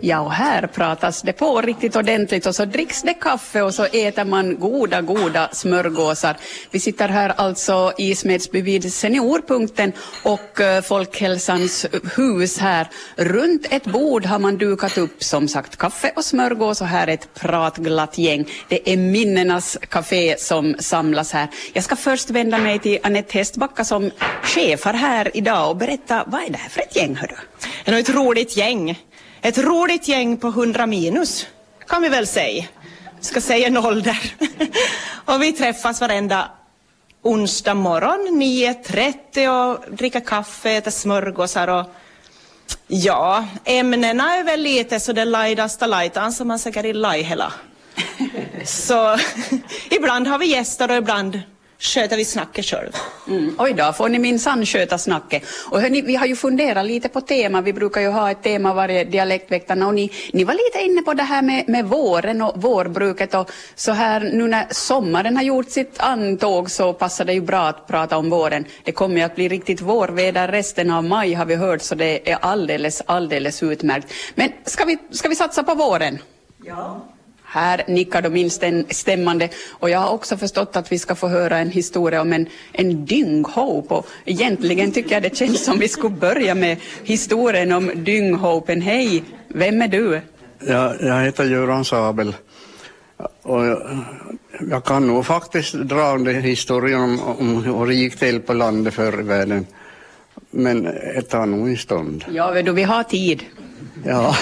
Ja, och här pratas det på riktigt ordentligt och så dricks det kaffe och så äter man goda, goda smörgåsar. Vi sitter här alltså i Smedsby vid Seniorpunkten och eh, Folkhälsans hus här. Runt ett bord har man dukat upp som sagt kaffe och smörgås och här är ett pratglatt gäng. Det är minnenas café som samlas här. Jag ska först vända mig till Anette Hästbacka som chefar här idag och berätta vad är det här för ett gäng? hörru? Det är ett roligt gäng. Ett roligt gäng på 100 minus kan vi väl säga. Ska säga en ålder. och vi träffas varenda onsdag morgon 9.30 och dricker kaffe, äter smörgåsar och ja, ämnena är väl lite så det lajdasta lajtan som man säkert i lajhela. så ibland har vi gäster och ibland sköter vi snacket själv. Mm. Oj då, får ni minsann sköta snacket. Och hörni, vi har ju funderat lite på tema, vi brukar ju ha ett tema varje dialektväktarna och ni, ni var lite inne på det här med, med våren och vårbruket och så här nu när sommaren har gjort sitt antåg så passar det ju bra att prata om våren. Det kommer ju att bli riktigt vårväder resten av maj har vi hört så det är alldeles, alldeles utmärkt. Men ska vi, ska vi satsa på våren? Ja. Här nickar de instämmande och jag har också förstått att vi ska få höra en historia om en, en dynghope och egentligen tycker jag det känns som vi skulle börja med historien om dynghopen. Hej, vem är du? Ja, jag heter Göran Sabel och jag, jag kan nog faktiskt dra den historien om, om hur det gick till på landet förr i världen. Men det tar nog en stund. Ja, du, vi har tid. Ja,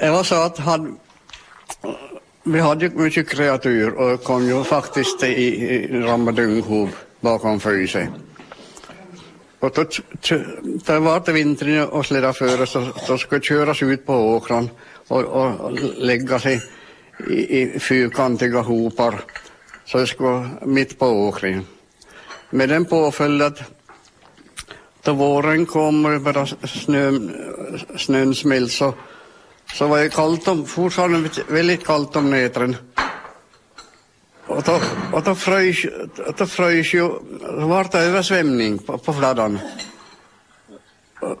det var så att han vi hade ju mycket kreatur och kom ju faktiskt i, i Ramadunghov bakom frysen. Och då, det var det vintern och släda före så då skulle köras ut på åkran och, och lägga sig i, i fyrkantiga hopar så det skulle vara mitt på åkringen. Med den påföljd att då våren kom och bara snön, snön smält så så var det kallt om, fortfarande väldigt kallt om nätterna. Och då, och då frös, då frös ju, var det översvämning på, på fladdan. Och,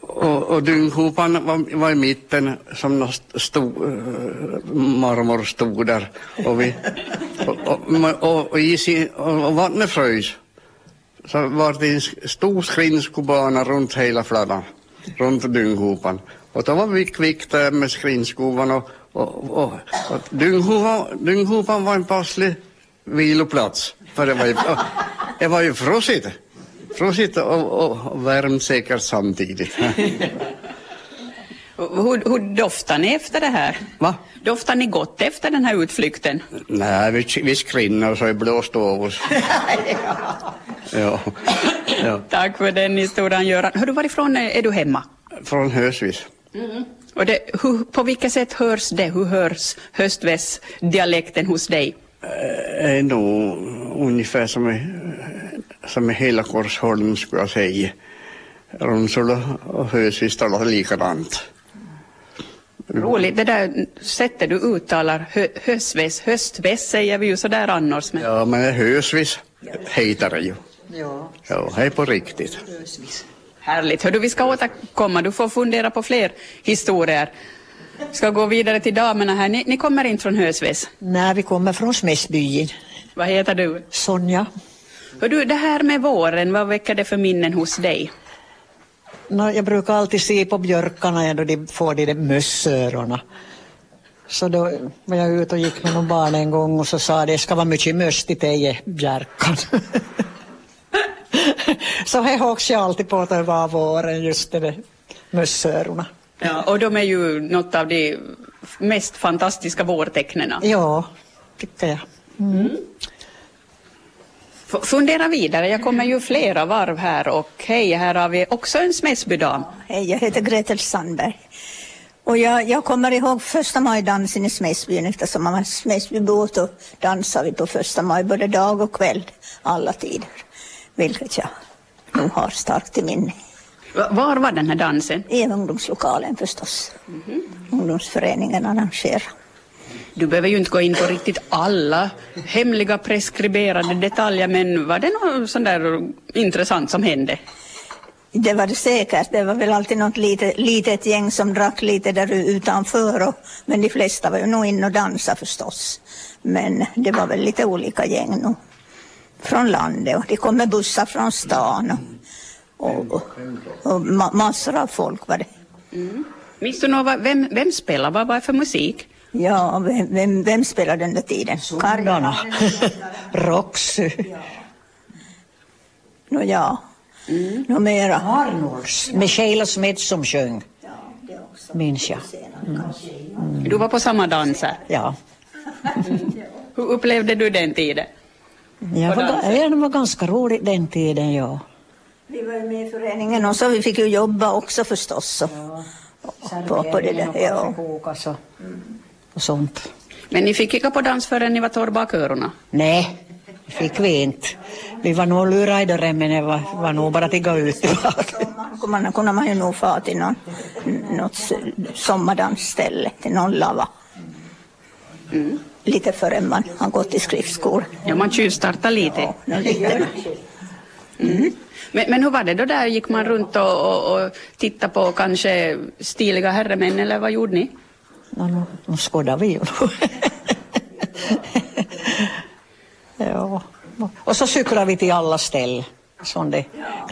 och, och dynghopan var, var i mitten som stod, eh, marmor stod där. Och, vi, och, och, och, och, och, och vattnet frös. Så var det en stor skridskobana runt hela fladdan, runt dynghopan. Och då var vi kvickt där med skrinskovan och, och, och, och dynghopan, var en passlig viloplats. För det var ju, det var ju frosigt. Frosigt och, och, och värmt säkert samtidigt. Hur, hur doftar ni efter det här? Va? Doftar ni gott efter den här utflykten? Nej, vi, vi skrinnar så det blåst av oss. ja. ja. Tack för den historien, Göran. Hör du, varifrån är du hemma? Från Hösvis. Mm. Och det, hur, på vilket sätt hörs det? Hur hörs höstvästdialekten hos dig? Det är nog ungefär som i, som i hela Korsholm skulle jag säga. Ronsula och Hösvis talar likadant. Roligt, det där sättet du uttalar hö, hösväs, höstväs säger vi ju sådär annars. Men... Ja, men hösvis heter det ju. Ja. Ja, det är på riktigt. Hösvis. Härligt. Hördu, vi ska återkomma. Du får fundera på fler historier. Vi ska gå vidare till damerna här. Ni, ni kommer inte från Hösves? Nej, vi kommer från Smedsbyn. Vad heter du? Sonja. Hördu, det här med våren, vad väcker det för minnen hos dig? No, jag brukar alltid se på björkarna då de får de där mössörorna. Så då var jag ute och gick med någon barn en gång och så sa det ska vara mycket möss till dig. så här hoppas jag alltid på att det var våren, just det där mössörorna. Ja, och de är ju något av de mest fantastiska vårtecknen. Ja, tycker jag. Mm. Mm. Fundera vidare, jag kommer ju flera varv här och hej, här har vi också en Smedsbydam. Hej, jag heter Gretel Sandberg. Och jag, jag kommer ihåg första majdansen i Smedsbyn eftersom man var Smedsbybåt och dansade vi på första maj både dag och kväll, alla tider. Vilket jag nog har starkt i minne. Var var den här dansen? I ungdomslokalen förstås. Mm -hmm. Ungdomsföreningen arrangerade. Du behöver ju inte gå in på riktigt alla hemliga preskriberade detaljer men var det något sånt där intressant som hände? Det var det säkert. Det var väl alltid något litet, litet gäng som drack lite där utanför. Och, men de flesta var ju nog inne och dansade förstås. Men det var väl lite olika gäng nog. Från landet och det kom med bussar från stan. Och, och, och, och ma massor av folk var det. Mm. Minns du något, vem, vem spelade? Vad var det för musik? Ja, vem, vem, vem spelade den där tiden? Sundarna. Roxy. Nå ja. Mm. Nå mera. Arnolds. Med Sheila Smith som sjöng. Minns jag. Mm. Du var på samma danser? Ja. Hur upplevde du den tiden? Jag var, ja, det var ganska roligt den tiden, ja. Vi var ju med i föreningen och så vi fick ju jobba också förstås. Så. Ja. På, på det där, ja. och, och sånt. Men ni fick kika på dans förrän ni var torr bak öronen? Nej, det fick vi inte. Vi var nog lurade i dörren men det var, var nog bara att gå ut. man kunde man ju nog få till någon, något sommardansställe, till någon lava. Mm. Lite förrän man har gått i skriftskola. Ja, man tjuvstartar lite. Ja, lite. Mm. Men, men hur var det då där? Gick man runt och, och, och tittade på kanske stiliga herremän eller vad gjorde ni? Ja, nu skådade vi ju. ja. Och så cyklade vi till alla ställen. Som det,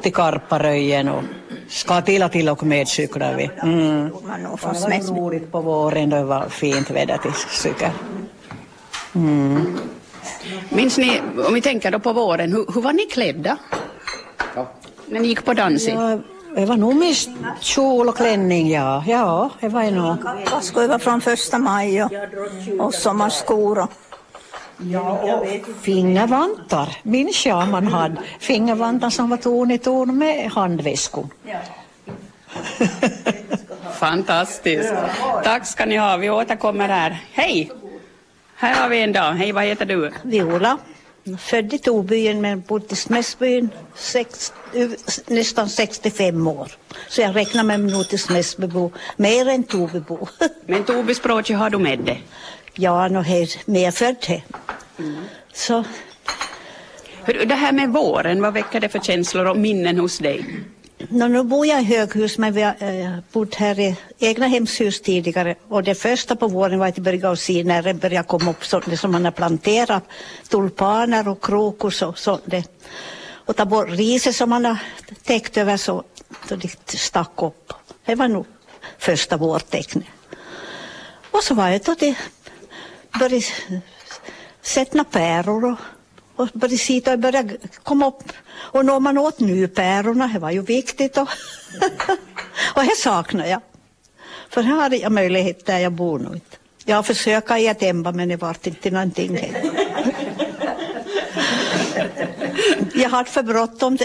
till Karparöjen och Skatila till och med cyklade vi. Mm. Det var roligt på våren då det var fint väder till cykel. Mm. Minns ni, om vi tänker då på våren, hur, hur var ni klädda? Ja. När ni gick på dansing? Ja, det var nog mest kjol och klänning, ja. Ja, det var nog. Kaskor var från första maj och, och sommarskor. Och. Ja, och fingervantar minns jag man hade. Fingervantar som var ton i ton med handväskor. Ja. Fantastiskt. Tack ska ni ha. Vi återkommer här. Hej! Här har vi en dam. Hej, vad heter du? Viola. Född i Tobyen men bott i Smäsbyn nästan 65 år. Så jag räknar mig nog till Smäsbybo mer än Tobybo. Men Tobyspråket har du med dig? Ja, nog är medfödd här. Mm. Så. Det här med våren, vad väcker det för känslor och minnen hos dig? No, nu bor jag i höghus men vi har eh, bott här i egna hemshus tidigare och det första på våren var att börja började se när det började komma upp sånt som man har planterat, tulpaner och krokus och sånt. Och ta bort riset som man har täckt över så, så det stack upp. Det var nog första vårtecknet. Och så var det att det började sätta päror och och började sitta och började komma upp. Och när man åt nypärorna, det var ju viktigt. Och, och det saknar jag. För här har jag möjlighet där jag bor nu. Jag har försökt i ett emba men det vart inte någonting. jag hade för bråttom.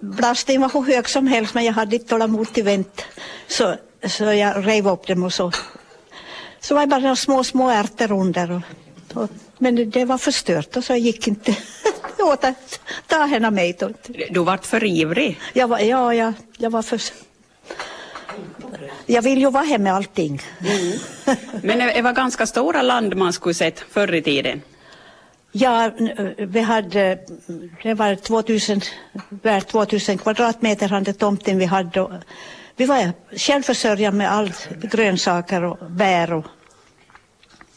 Blasten var hur hög som helst men jag hade inte tålamod till vänt. Så, så jag rev upp dem och så. Så var det bara några små, små ärtor under. Och men det var förstört och så gick inte åt att ta henne med. Du vart för ivrig? Jag var, ja, jag, jag var för... Jag vill ju vara hemma med allting. Mm. Men det var ganska stora land man skulle sett förr i tiden? Ja, vi hade, det var 2000, 2000 kvadratmeter hade tomten vi hade. Vi var självförsörjande med allt, grönsaker och bär och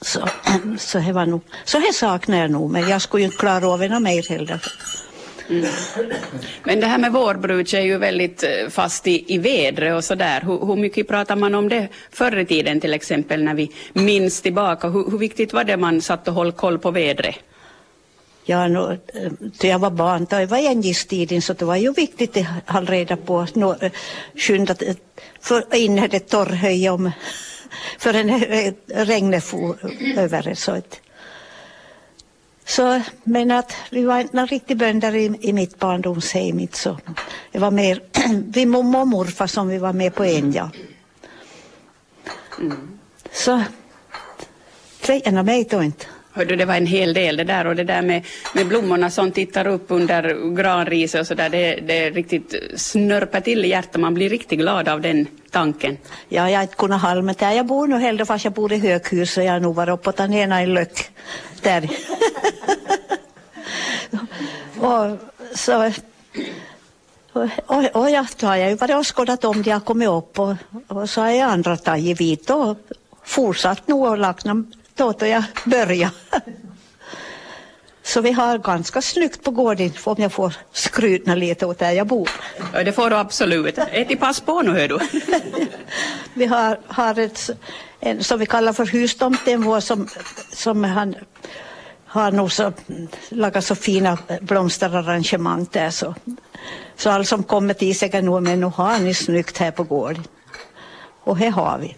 så, så, det var nog, så det saknar jag nog, men jag skulle ju inte klara av något mer heller. Mm. Men det här med vårbruk är ju väldigt eh, fast i, i vädret och sådär. Hur, hur mycket pratar man om det förr i tiden till exempel när vi minns tillbaka? Hur, hur viktigt var det man satt och höll koll på vädret? Ja, no, då jag var barn, då var jag gistiden så det var ju viktigt att hålla reda på, no, skynda för in det torrhöj om förrän regnet for över. Så, att, så men att vi var inte riktigt bönder i, i mitt barndomshem. Så det var mer vi mormor och morfar som vi var med på en, ja. Mm. Så grejerna mig då inte. Hörde, det var en hel del det där och det där med, med blommorna som tittar upp under granriset och så där, det, det riktigt snörper till i hjärtat. Man blir riktigt glad av den tanken. Ja, jag har inte kunnat halma där. Jag bor nu hellre fast jag bor i höghus så jag har nog varit uppe och tagit ena en lök där. och, så, Och, och, och jag, då har jag ju varit och skådat om de har kommit upp och, och så har jag andra tagit vid och fortsatt nog och lagt någon då jag började. Så vi har ganska snyggt på gården om jag får skrytna lite åt där jag bor. Ja, det får du absolut. I pass på nu, hör du. Vi har, har ett, en som vi kallar för hustomten vår som, som han har nog så, lagat så fina blomsterarrangemang där så, så alla som kommer till säkert nu men nu har ni snyggt här på gården. Och här har vi.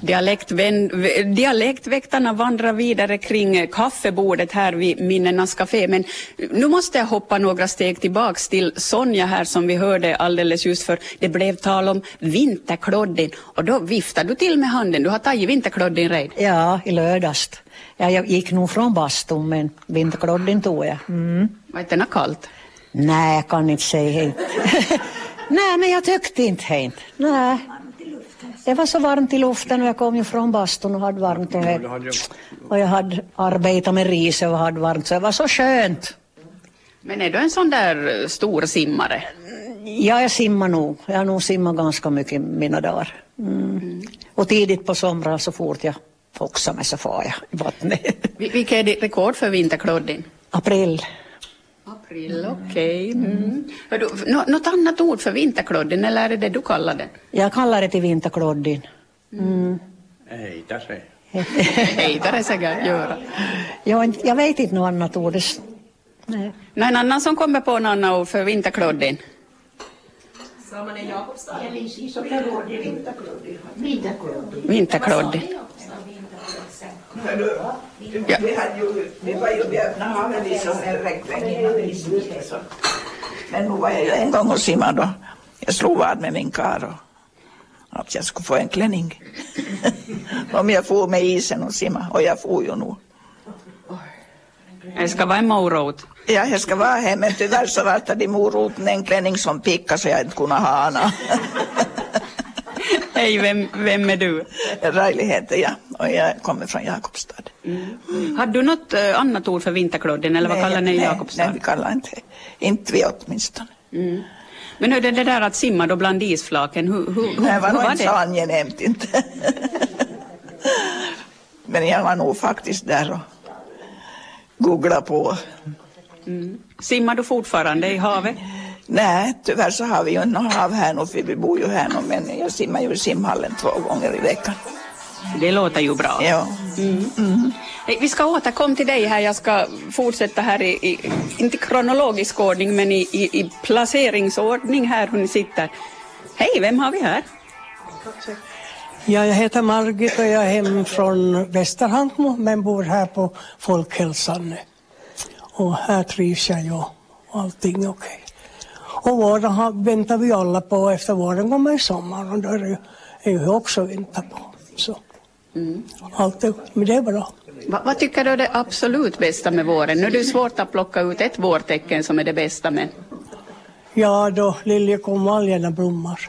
Dialektvän, dialektväktarna vandrar vidare kring kaffebordet här vid Minnenas Café. Men nu måste jag hoppa några steg tillbaks till Sonja här som vi hörde alldeles just för det blev tal om vinterkloddin och då viftar du till med handen. Du har tagit vinterkloddin redan. Ja, i lördags. Ja, jag gick nog från bastun men vinterkloddin tog jag. Mm. Var inte det kallt? Nej, jag kan inte säga. Nej, men jag tyckte inte helt. Nej. Det var så varmt i luften och jag kom ju från bastun och hade varmt och, jag, och jag hade arbetat med riset och hade varmt så det var så skönt. Men är du en sån där eh, stor simmare? Ja, jag simmar nog. Jag har nog simmat ganska mycket i mina dagar. Mm. Och tidigt på somrarna så fort jag foxar mig så far jag i vattnet. Vil- Vilket är ditt rekord för vinterkloddin? April. April, okej. Mm. Hör du, nå- Något annat ord för vinterkloddin eller är det det du kallar den? Jag kallar det till vinterkloddin. Heitä se. Heitare säkert göra. Jag, jag vet inte något annat ord. Nej. Någon annan som kommer på något annat ord för vinterkloddin? Vinterkloddin. Ja. Vi, hade ju, vi var ju vid öppna havet i så en regnsväng innan isen så. Men nu var jag ju en gång och simmade och jag slog vad med min kar att jag skulle få en klänning. Om jag for med isen och simma och jag for ju nu. Det ska vara en morot. Ja, jag ska vara här men tyvärr så var det moroten en klänning som pickade så jag inte kunde ha annat. Hej, vem, vem är du? Raili heter jag och jag kommer från Jakobstad. Har du något eh, annat ord för vinterkloddin eller vad kallar ni nej, Jakobstad? nej, vi kallar inte Inte vi åtminstone. Men hur är det där att simma då bland isflaken, hur, hur, hur, Det var hur var inte så det? angenämt inte. Men jag var nog faktiskt där och googlade på. Simmar du fortfarande i havet? Nej, tyvärr så har vi ju inte något hav här nu för vi bor ju här nu men jag simmar ju i simhallen två gånger i veckan. Det låter ju bra. Ja. Hej, Vi ska återkomma till dig här. Jag ska fortsätta här i, i inte kronologisk ordning, men i, i, i placeringsordning här ni sitter. Hej, vem har vi här? Ja, jag heter Margit och jag är hem från Västerhankmo men bor här på Folkhälsan. Och här trivs jag ju allting är okej. Och våren har, väntar vi alla på, efter våren kommer i sommar och då är det ju, också vänta på. Så. Allt är, men det är bra. Va, vad tycker du är det absolut bästa med våren? Nu är det svårt att plocka ut ett vårtecken som är det bästa, men Ja, då liljekonvaljerna blommar.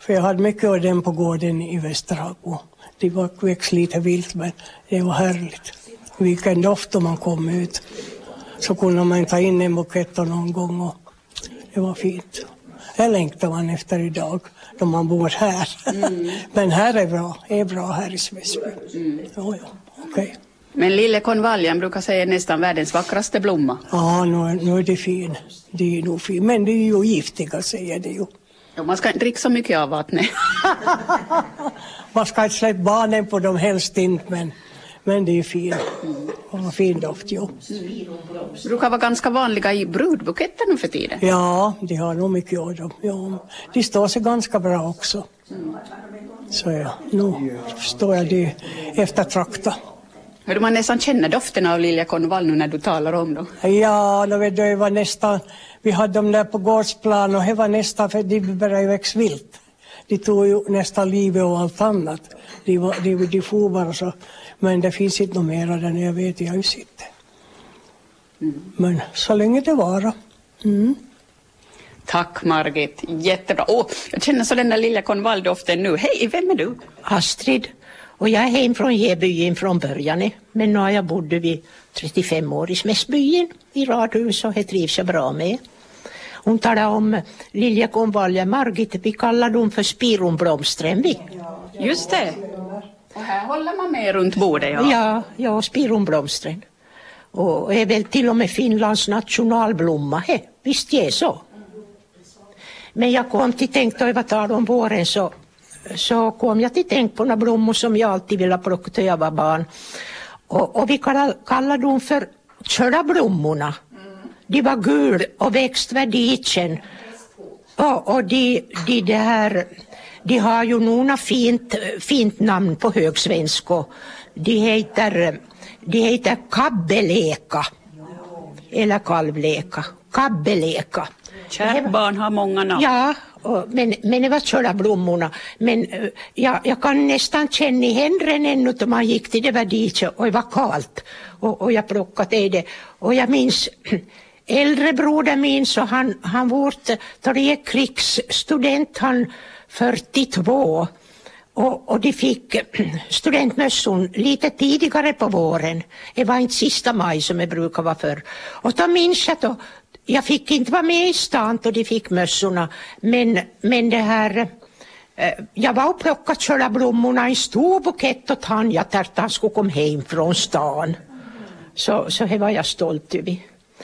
För jag hade mycket av dem på gården i Västerhankmo. De var växt lite vilt men det var härligt. Vilken doft om man kom ut. Så kunde man ta in en bukett någon gång och det var fint. Det längtar man efter idag då man bor här. men här är bra, är bra här i Smedsby. Ja, ja, okej. Men liljekonvaljen brukar säga nästan världens vackraste blomma. Ja, nu, är- nu är det fin. Det är nog fin. Men det är ju giftiga säger det ju. Ja, man ska inte dricka så mycket av vattnet. Man ska inte släppa barnen på dem, helst inte, men, men det är fin. Och fin doft, jo. brukar vara ganska vanliga i brudbuketter nu för tiden. Ja, de har nog mycket av dem. Ja. De står sig ganska bra också. Så ja, nu står jag det eftertrakta. Du, man nästan känner doften av liljekonvalj nu när du talar om dem. Ja, då vet du, var nästan, vi hade dem där på gårdsplan och det var nästan, för de började växa vilt. De tog ju nästan livet och allt annat. De, var, de, de for bara så. Men det finns inte något mer där jag vet, jag sett det. Men så länge det varar. Mm. Tack Margit, jättebra. Åh, jag känner så den där lilla konvaljdoften nu. Hej, vem är du? Astrid. Och jag är hem från Hebyen från början. Men nu har jag bodde vid 35 år i Smäsbyen i radhus och det trivs jag bra med. Hon talade om liljekonvaljen Margit, vi kallar dem för spironblomstren. Just det. Och här håller man med runt bordet. Ja, Ja, ja spironblomstren. Och är väl till och med Finlands nationalblomma, he. visst är så. Men jag kom till tänk, då jag var tal om våren, så, så kom jag till tänk på några blommor som jag alltid ville plocka då jag var barn. Och, och vi kallade, kallade dem för kördablommorna. De var gul och växt vid diken. Och, och de, de, det här, de har ju några fint, fint namn på högsvenska. De heter, de heter kabbeleka. Eller kalvleka. Kabbeleka. Kärt barn har många namn. Ja, och, men, men det var kördablommorna. Men eh, jag, jag kan nästan känna den ännu då man gick till det var dit och det var kallt. Och, och jag plockade det. Och jag minns äldre broder min så han, han vart, då det gick krigsstudent han 42. Och, och de fick studentmössan lite tidigare på våren. Det var inte sista maj som det brukar vara förr. Och då minns jag då, jag fick inte vara med i stan då de fick mössorna. Men, men det här, eh, jag var och plockade kördablommorna i en stor bukett åt han, jag tänkte han skulle komma hem från stan. Så, så det var jag stolt över.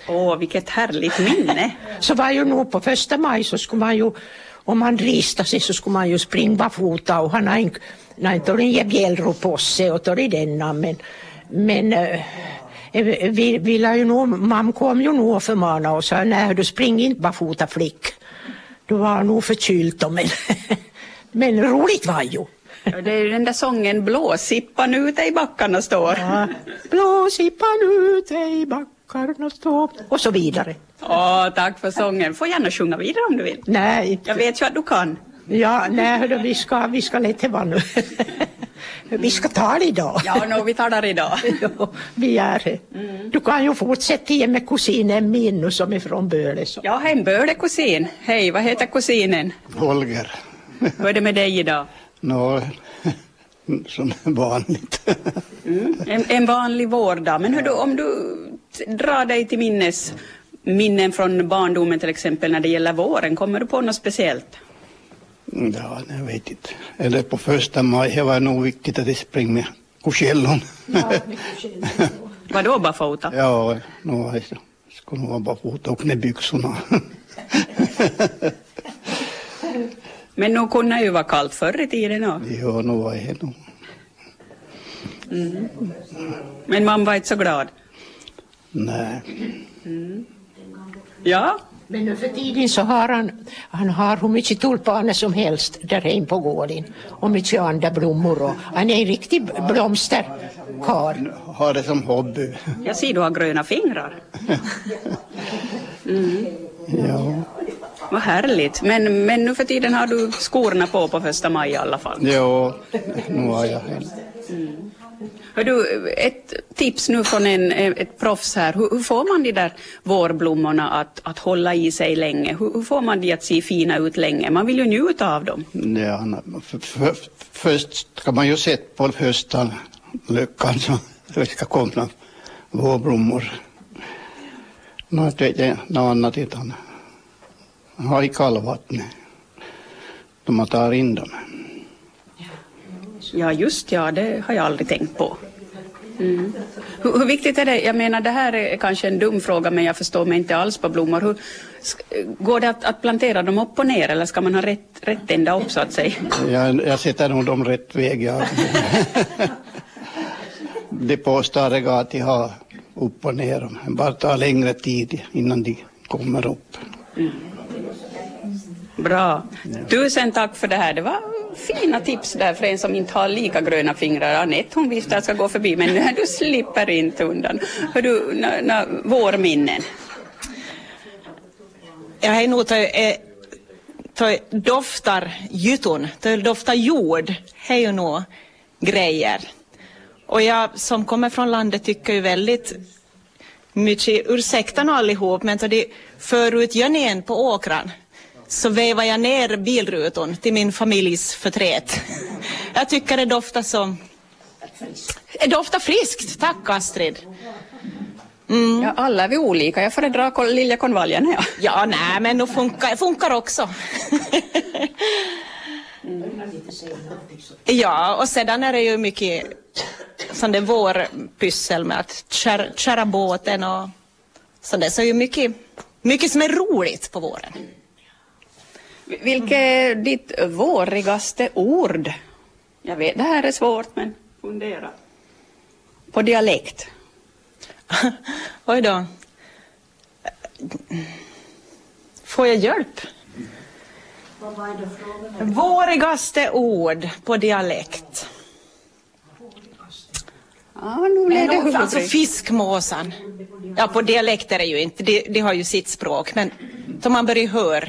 Åh, vilket härligt minne. Så var ju nog på första maj så skulle man ju, om man ristade sig så skulle man ju springa barfota och han har inte, inte en jävjälro på sig och tar i denna men, men eh, vi, vi la ju nog, mamma kom ju nog och förmanade oss, nej du springer inte barfota flick. Du var nog förkyld men, men roligt var ju. Ja, Det är ju den där sången Blåsippan ute i backarna står. Ja. Blåsippan ute i backarna står och så vidare. Åh, tack för sången. Får gärna sjunga vidare om du vill. Nej, Jag vet ju att du kan. Ja, nej, hördu, vi ska, vi ska lite vara nu. vi ska ta det idag. Ja, no, vi tar det idag. Ja, vi är det. Du kan ju fortsätta igen med kusinen min nu som är från Böle. Så. Jag har en böle-kusin. Hej, vad heter kusinen? Holger. Hur är det med dig idag? Nå, som vanligt. En, en vanlig vårdag. Men hur du, om du drar dig till minnes minnen från barndomen till exempel när det gäller våren, kommer du på något speciellt? Ja, jag vet inte. Eller på första maj, det var nog viktigt att det sprang med kursellon. Vadå barfota? ja, nu var det. Skulle nog vara barfota och med byxorna. Men nog kunde ju vara kallt förr i tiden också. ja, nu var det nog. Men man var inte så glad. Nej. Ja, Men nu för tiden så har han, han har hur mycket tulpaner som helst där hemma på gården och mycket andra blommor och han är en riktig blomsterkarl. Har det som hobby. jag ser du har gröna fingrar. Ja. Vad härligt. Men, men nu för tiden har du skorna på på första maj i alla fall. Ja, nu har jag en. Hör du, ett tips nu från en, ett proffs här. Hur, hur får man de där vårblommorna att, att hålla i sig länge? Hur, hur får man de att se fina ut länge? Man vill ju njuta av dem. Ja, för, för, först ska man ju sätta på hösten lyckan så det ska komma vårblommor. Något vet jag, något annat utan ha i kallvattnet då man tar in dem. Ja, just ja, det har jag aldrig tänkt på. Mm. Hur, hur viktigt är det? Jag menar, det här är kanske en dum fråga, men jag förstår mig inte alls på blommor. Hur, går det att, att plantera dem upp och ner, eller ska man ha rätt, rätt ända upp så att säga? Jag, jag sätter nog dem rätt väg. Ja. det påstår jag att de har upp och ner. Det bara tar längre tid innan de kommer upp. Bra. Tusen tack för det här. Det var fina tips där för en som inte har lika gröna fingrar. Anette hon visste att jag ska gå förbi, men du slipper inte undan. Hör du, na, na, vårminnen. Jag har nog tagit, eh, doftar gyton, doftar jord, det är ju grejer. Och jag som kommer från landet tycker ju väldigt mycket, ursäkta nu allihop, men det förut för ut på åkran så vevar jag ner bilrutan till min familjs förtret. Jag tycker det doftar som... Det doftar friskt, tack Astrid. Ja, alla är vi olika. Jag föredrar kol- liljekonvaljen. Ja. Ja, nej, men det funkar, funkar också. Ja, och sedan är det ju mycket sån där vårpyssel med att köra, köra båten och sånt där. Så det är ju mycket, mycket som är roligt på våren. Vilket är ditt vårigaste ord? Jag vet, det här är svårt, men fundera. På dialekt. Oj då. Får jag hjälp? Vårigaste ord på dialekt. Ja, nu blev det Men, alltså huvudbry. fiskmåsan. Ja, på dialekt är det ju inte. Det, det har ju sitt språk. Men då man börjar höra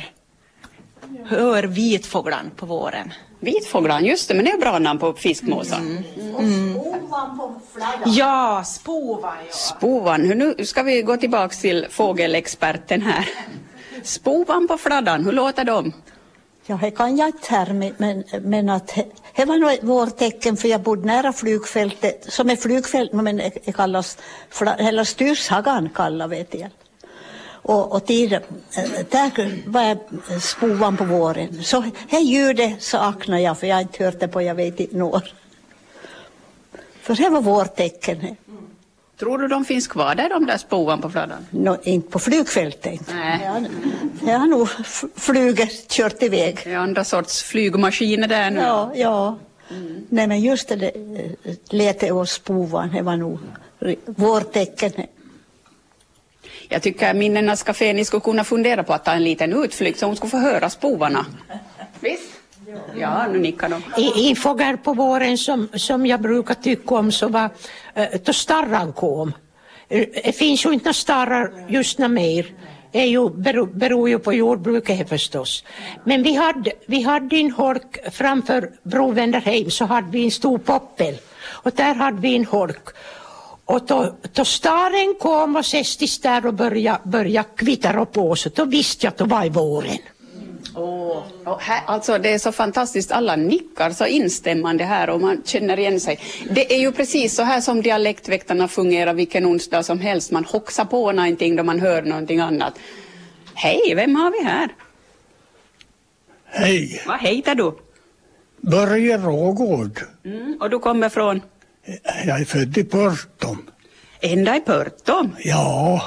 hör vitfåglan på våren. Vitfåglan, just det, men det är bra namn på fiskmåsar. Ja, spovan ja. Spovan, hur nu ska vi gå tillbaks till fågelexperten här. Spovan på fladdan, hur låter de? Ja, det kan jag inte här, men, men, att det- det var nog ett vårtecken för jag bodde nära flygfältet, som är flygfält, men det det kallas, eller Styrshagan kallar vet jag. Och, och tid, eh, där var jag spovan på våren. Så det ljudet så aknar jag, för jag har inte hört det på jag vet inte når. För det var vårtecken. Tror du de finns kvar där, de där spovan på fladdan? Nå, inte på flygfältet. Nej. Jag, har- jag har nog flugit, kört iväg. Det är andra sorts flygmaskiner där nu. Ja, ja. Nej men just det eh, lete och spovan, det var nog vårtecken. Jag tycker Minnenas Café, ni skulle kunna fundera på att ta en liten utflykt så hon skulle få höra spovarna. Visst? Ja, nu nickar de. I, i fågel på våren som, som jag brukar tycka om så var eh, då starran kom. Eh, det finns ju inte några starrar just nu mer. Det ju, beror, beror ju på jordbruket här förstås. Men vi hade, vi hade en holk framför Brovänderheim så hade vi en stor poppel. Och där hade vi en holk. Och då, då staren kom och sästis där och började, började kvittra på så då visste jag att det var i våren. Åh, och här, alltså det är så fantastiskt, alla nickar så instämmande här och man känner igen sig. Det är ju precis så här som dialektväktarna fungerar vilken onsdag som helst. Man hoxar på någonting då man hör någonting annat. Hej, vem har vi här? Hej, Vad heter du? Börje Rågård. Mm, och du kommer från? Jag är född i Pörtom. Ända i Pörtom? Ja.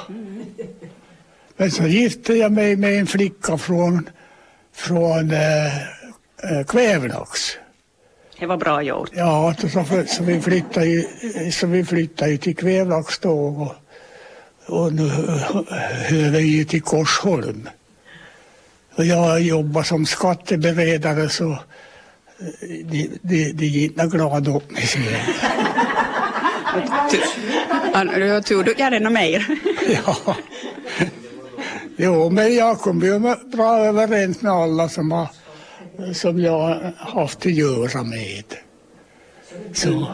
Men så gifte jag mig med en flicka från, från eh, eh, Kvävlax. Det var bra gjort. Ja, så, så, så, vi flyttade ju, så vi flyttade ju till Kvävlax då och, och nu hör vi ju till Korsholm. Och jag jobbar som skatteberedare så eh, de, de, de inte glada åt mig. ser jag. Tu- Ja, Du har tur, du gör ännu mer. Ja. Jo, men jag kommer ju bra överens med alla som, har, som jag har haft att göra med. Så,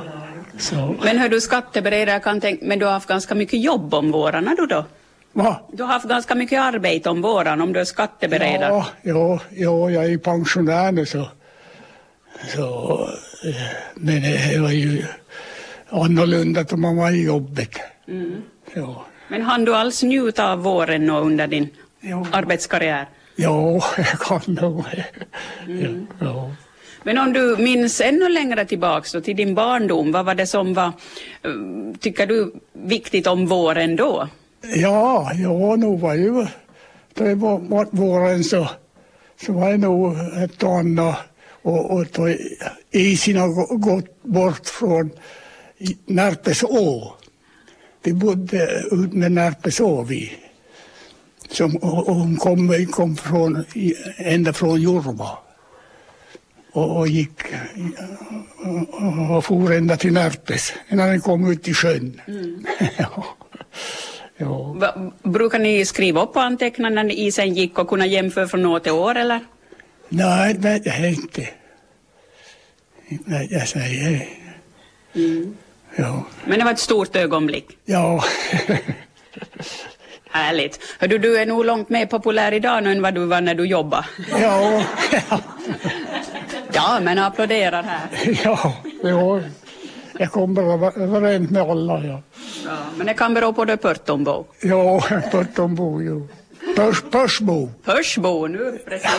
så. Men hör du skatteberedare kan tänka, men du har haft ganska mycket jobb om vårarna du då? Va? Du har haft ganska mycket arbete om våren om du är skatteberedare. Ja, ja, ja, jag är ju pensionär nu så. så eh, men det var ju annorlunda då man var i jobbet. Mm. Ja, Men hann du alls njuta av våren under din Ja. arbetskarriär? ja jag kan nog. Mm. Ja. Men om du minns ännu längre tillbaks då, till din barndom, vad var det som var, eh, tycker du, viktigt om våren då? Ja, ja, nog var ju det var, våren så, så var det nog ett annat och, och då isen har gå- gått bort från Närpeså. Vi bodde ut med Närpeså vi. Som, och, hon kom, kom från, ända från Jorma. Och, och gick och, och for ända till Närpes innan den kom ut i sjön. ja. Ja. Va, brukar ni skriva upp och anteckna när isen gick och kunna jämföra från år till år eller? Nej, det är inte. Nej, jag säger det. Ja. Men det var ett stort ögonblick. Ja. Härligt. Hör du, du är nog långt mer populär idag nu än vad du var när du jobbade. ja. Ja, men applåderar här. Ja. Ja. Jag kommer över- överens med alla. Ja. Ja, men det kan bero på det Pörtonbo. Ja, Pörtonbo, jo. Pörs, Pörsbo. Pörsbo nu, precis.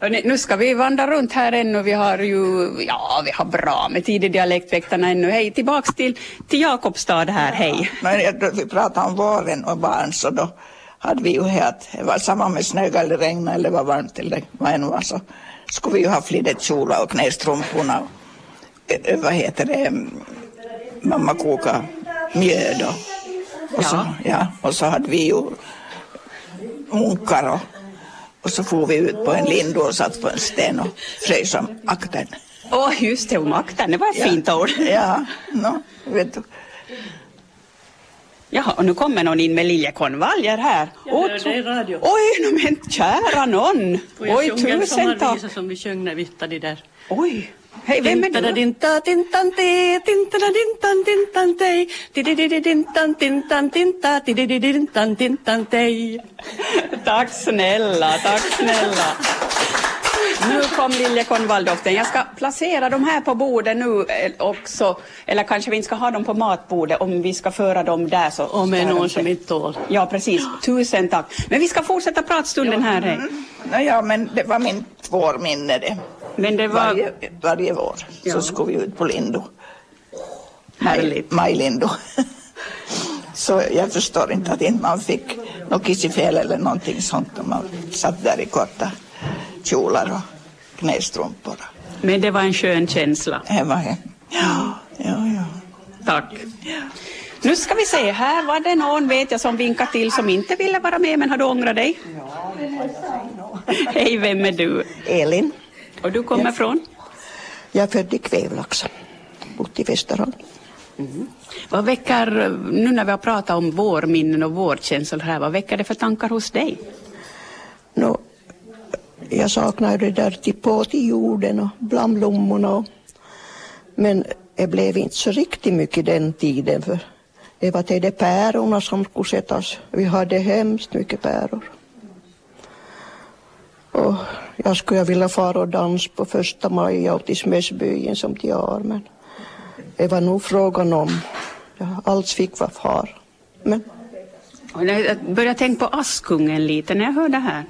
Hörrni, nu ska vi vandra runt här ännu. Vi har ju, ja, vi har bra med tid i dialektväktarna ännu. Hej, tillbaks till, till Jakobstad här, hej. Men jag- vi pratade om våren och barn så då hade vi ju här att det var samma med snö eller regn eller var varmt eller vad det nu var så skulle vi ju ha flidet kjolar och knästrumporna och eh, vad heter det mm, mamma koka mjöd och, och, så, ja, och så hade vi ju munkar och, och så for vi ut på en lindu och satt på en sten och frös om akten. Åh, just det, om akten, det var ett fint ord. Ja, no, vet du. Jaha, och nu kommer någon in med liljekonvaljer här. Åh, det är radio. Oj, no, men kära jag Oj, sjunga en tusen tack. sommarvisa som vi sjöng när vi hittade där. Oj, hej, vem är du? Te. Tack snälla, tack snälla. Nu kom liljekonvaljdoften. Jag ska placera de här på bordet nu eh, också. Eller kanske vi inte ska ha dem på matbordet om vi ska föra dem där. Så Om det är någon som inte tål. Ja, precis. Tusen tack. Men vi ska fortsätta pratstunden här. hej. Nå, ja, men det var min vårminne det. Men det var... Varje, varje vår Ja. så skulle vi ut på Lindo. Härligt. Maj, Majlindo. så jag förstår inte att inte man fick något kissefel eller någonting sånt om man satt där i korta kjolar och knästrumpor. Men det var en skön känsla. Det var det. Ja, ja, ja. Tack. Nu ska vi se, här var det någon vet jag som vinkade till som inte ville vara med men har du ångrat dig? Hej, vem är du? Elin. Och du kommer från? Jag är född i Kvävlax. Bott i Västerhamn. Vad väcker, nu när vi har pratat om vårminnen och vårkänslor här, vad väcker det för tankar hos dig? Nå, jag saknar det där till på till jorden och bland blommorna. Och, men det blev inte så riktigt mycket den tiden för det var till de pärorna som skulle sättas. Vi hade hemskt mycket päror. Och jag skulle vilja fara och dans på första maj och till Smäsbyen som de har men det var nog frågan om. Ja, allt fick vara far. Men jag började tänka på Askungen lite när jag hörde det här.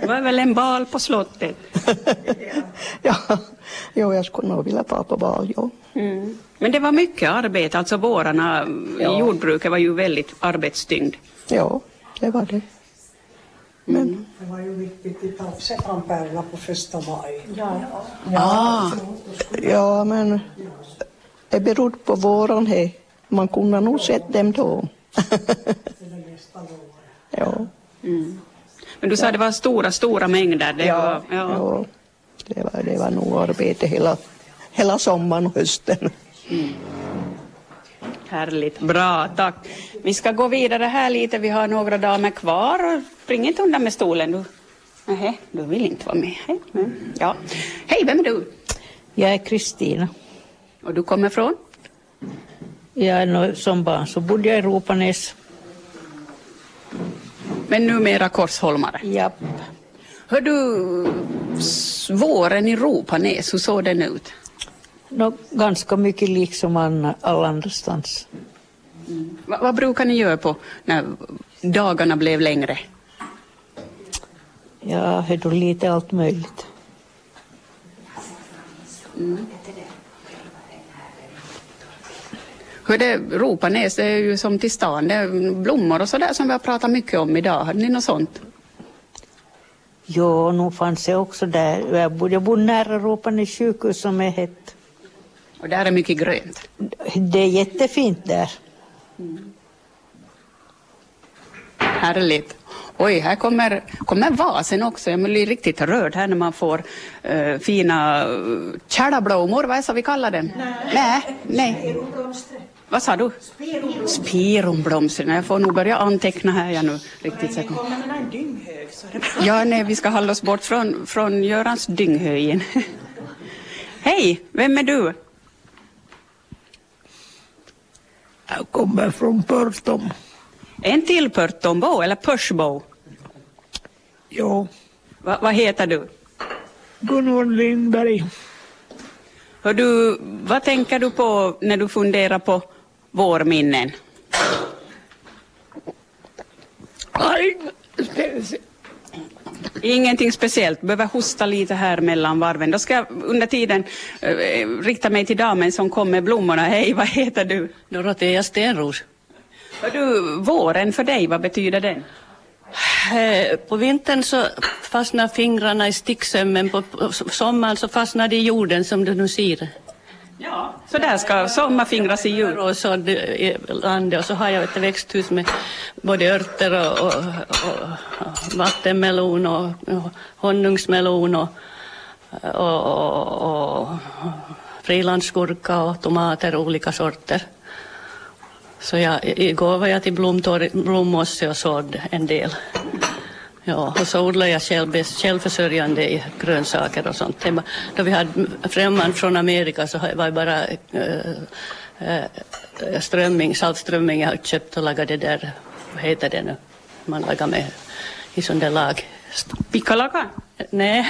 Det var väl en bal på slottet? ja, jo, jag skulle nog vilja vara på bal, jo. Mm. Men det var mycket arbete, alltså vårarna i Ja. jordbruket var ju väldigt arbetstyngd. Ja, det var det. Det var ju viktigt att ta pärlorna på första maj. Ah. Ja, men det berodde på våren här. Man kunde nog sett dem då. ja, Mm. Men du sa det var stora, stora mängder. Det var, ja. ja. Det, var, det var nog arbete hela, hela sommaren och hösten. Härligt, bra, tack. Vi ska gå vidare här lite, vi har några damer kvar. Spring inte undan med stolen du. Nej, du vill inte vara med. Hej, men, ja. Hej, vem är du? Jag är Kristina. Och du kommer från? Jag är nog, som barn så bodde jag i Ropanäs. Men numera Korsholmare? Japp. Hör du, våren i Ropanäs, hur såg den ut? Nå, ganska mycket lik som an- alla andrestans. Va, vad brukar ni göra på när dagarna blev längre? Ja, det är lite allt möjligt. Hur det, Ropanäs, det är ju som till stan, det är blommor och sådär som vi har pratat mycket om idag. Hade ni något sånt? Jo, nog fanns det också där. Jag bodde, jag bodde nära Ropanäs sjukhus som är hett. Och där är mycket grönt. Det är jättefint där. Härligt. Oj, här kommer, kommer vasen också. Jag blir riktigt rörd här när man får uh, fina uh, kärlablommor, vad är det så vi kallar dem? Nej. Nej. Vad sa du? Spirumblomster. Jag får nog börja anteckna här jag nu. Riktigt säkert. Ja, nej, vi ska hålla oss bort från, från Görans dynghöjen. Hej, vem är du? Jag kommer från Pörtom. En till Pörtonbo eller Pörsbo? Jo, Va, vad heter du? Gunvor Lindberg. Hör du, vad tänker du på när du funderar på vårminnen? Ingenting speciellt, behöver hosta lite här mellan varven. Då ska jag under tiden eh, rikta mig till damen som kom med blommorna. Hej, vad heter du? Dorotea Stenros. Du, våren för dig, vad betyder den? Eh, På vintern så fastnar fingrarna i sticksömmen, på sommaren så fastnar de i jorden som du nu ser. Ja, så där ska sommarfingras i jul. Och så landet och så har jag ett växthus med både örter och, och, och, vattenmelon och, och honungsmelon och, och, och, och frilandsgurka och tomater olika sorter. Så jag, igår var jag till blomtorg, blommosse och sådde en del. Ja, och så odlar jag själv, självförsörjande i grönsaker och sånt. Var- Då vi hade främmande från Amerika så var det bara äh, äh, strömming, saltströmming jag hade köpt och lagat det där, vad heter det nu, man lagar med i sån där lag. Pickalakan? Nej.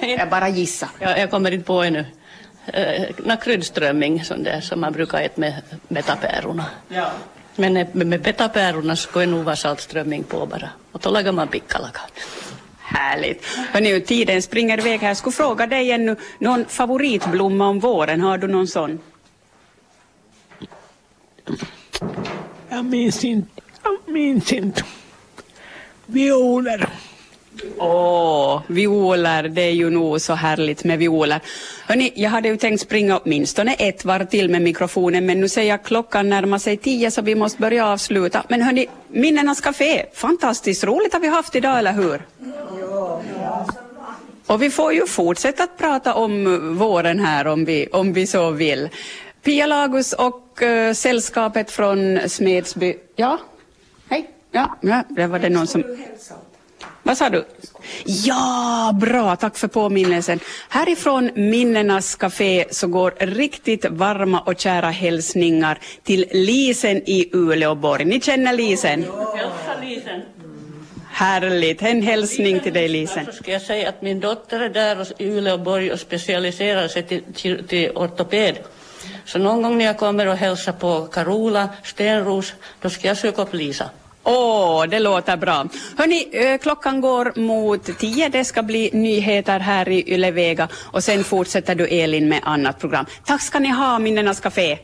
Jag bara gissa. Jag, jag kommer inte på ännu. Uh, kryddströmming sån där som man brukar äta med betapäronen. Ja. Men med, med så ska det nog vara saltströmming på bara. Och då lagar man pickalakan. Härligt. Hörrni, tiden springer iväg här. Jag skulle fråga dig ännu, någon favoritblomma om våren, har du någon sån? jag minns inte. Jag minns inte. Violer. Åh, violer, det är ju nog så härligt med violer. Hörni, jag hade ju tänkt springa åtminstone ett varv till med mikrofonen, men nu ser jag klockan närmar sig tio så vi måste börja avsluta. Men hörni, Minnenas Café, fantastiskt roligt har vi haft idag, eller hur? Och vi får ju fortsätta att prata om våren här om vi, om vi så vill. Pia Lagus och uh, sällskapet från Smedsby. Ja, hej. Ja, ja, det var det någon som... Vad sa du? Ja, bra, tack för påminnelsen. Härifrån Minnenas Café så går riktigt varma och kära hälsningar till Lisen i Uleåborg. Ni känner Lisen? Hälsa Lisen. Härligt, en hälsning till dig Lisen. Så ska jag säga att min dotter är där i Uleåborg och specialiserar sig till, till, till ortoped. Så någon gång när jag kommer och hälsar på Carola Stenros, då ska jag söka upp Lisa. Åh, det låter bra. Hörni, eh, klockan går mot tio. Det ska bli nyheter här i Ylevega och sen fortsätter du Elin med annat program. Tack ska ni ha, Minnenas Café.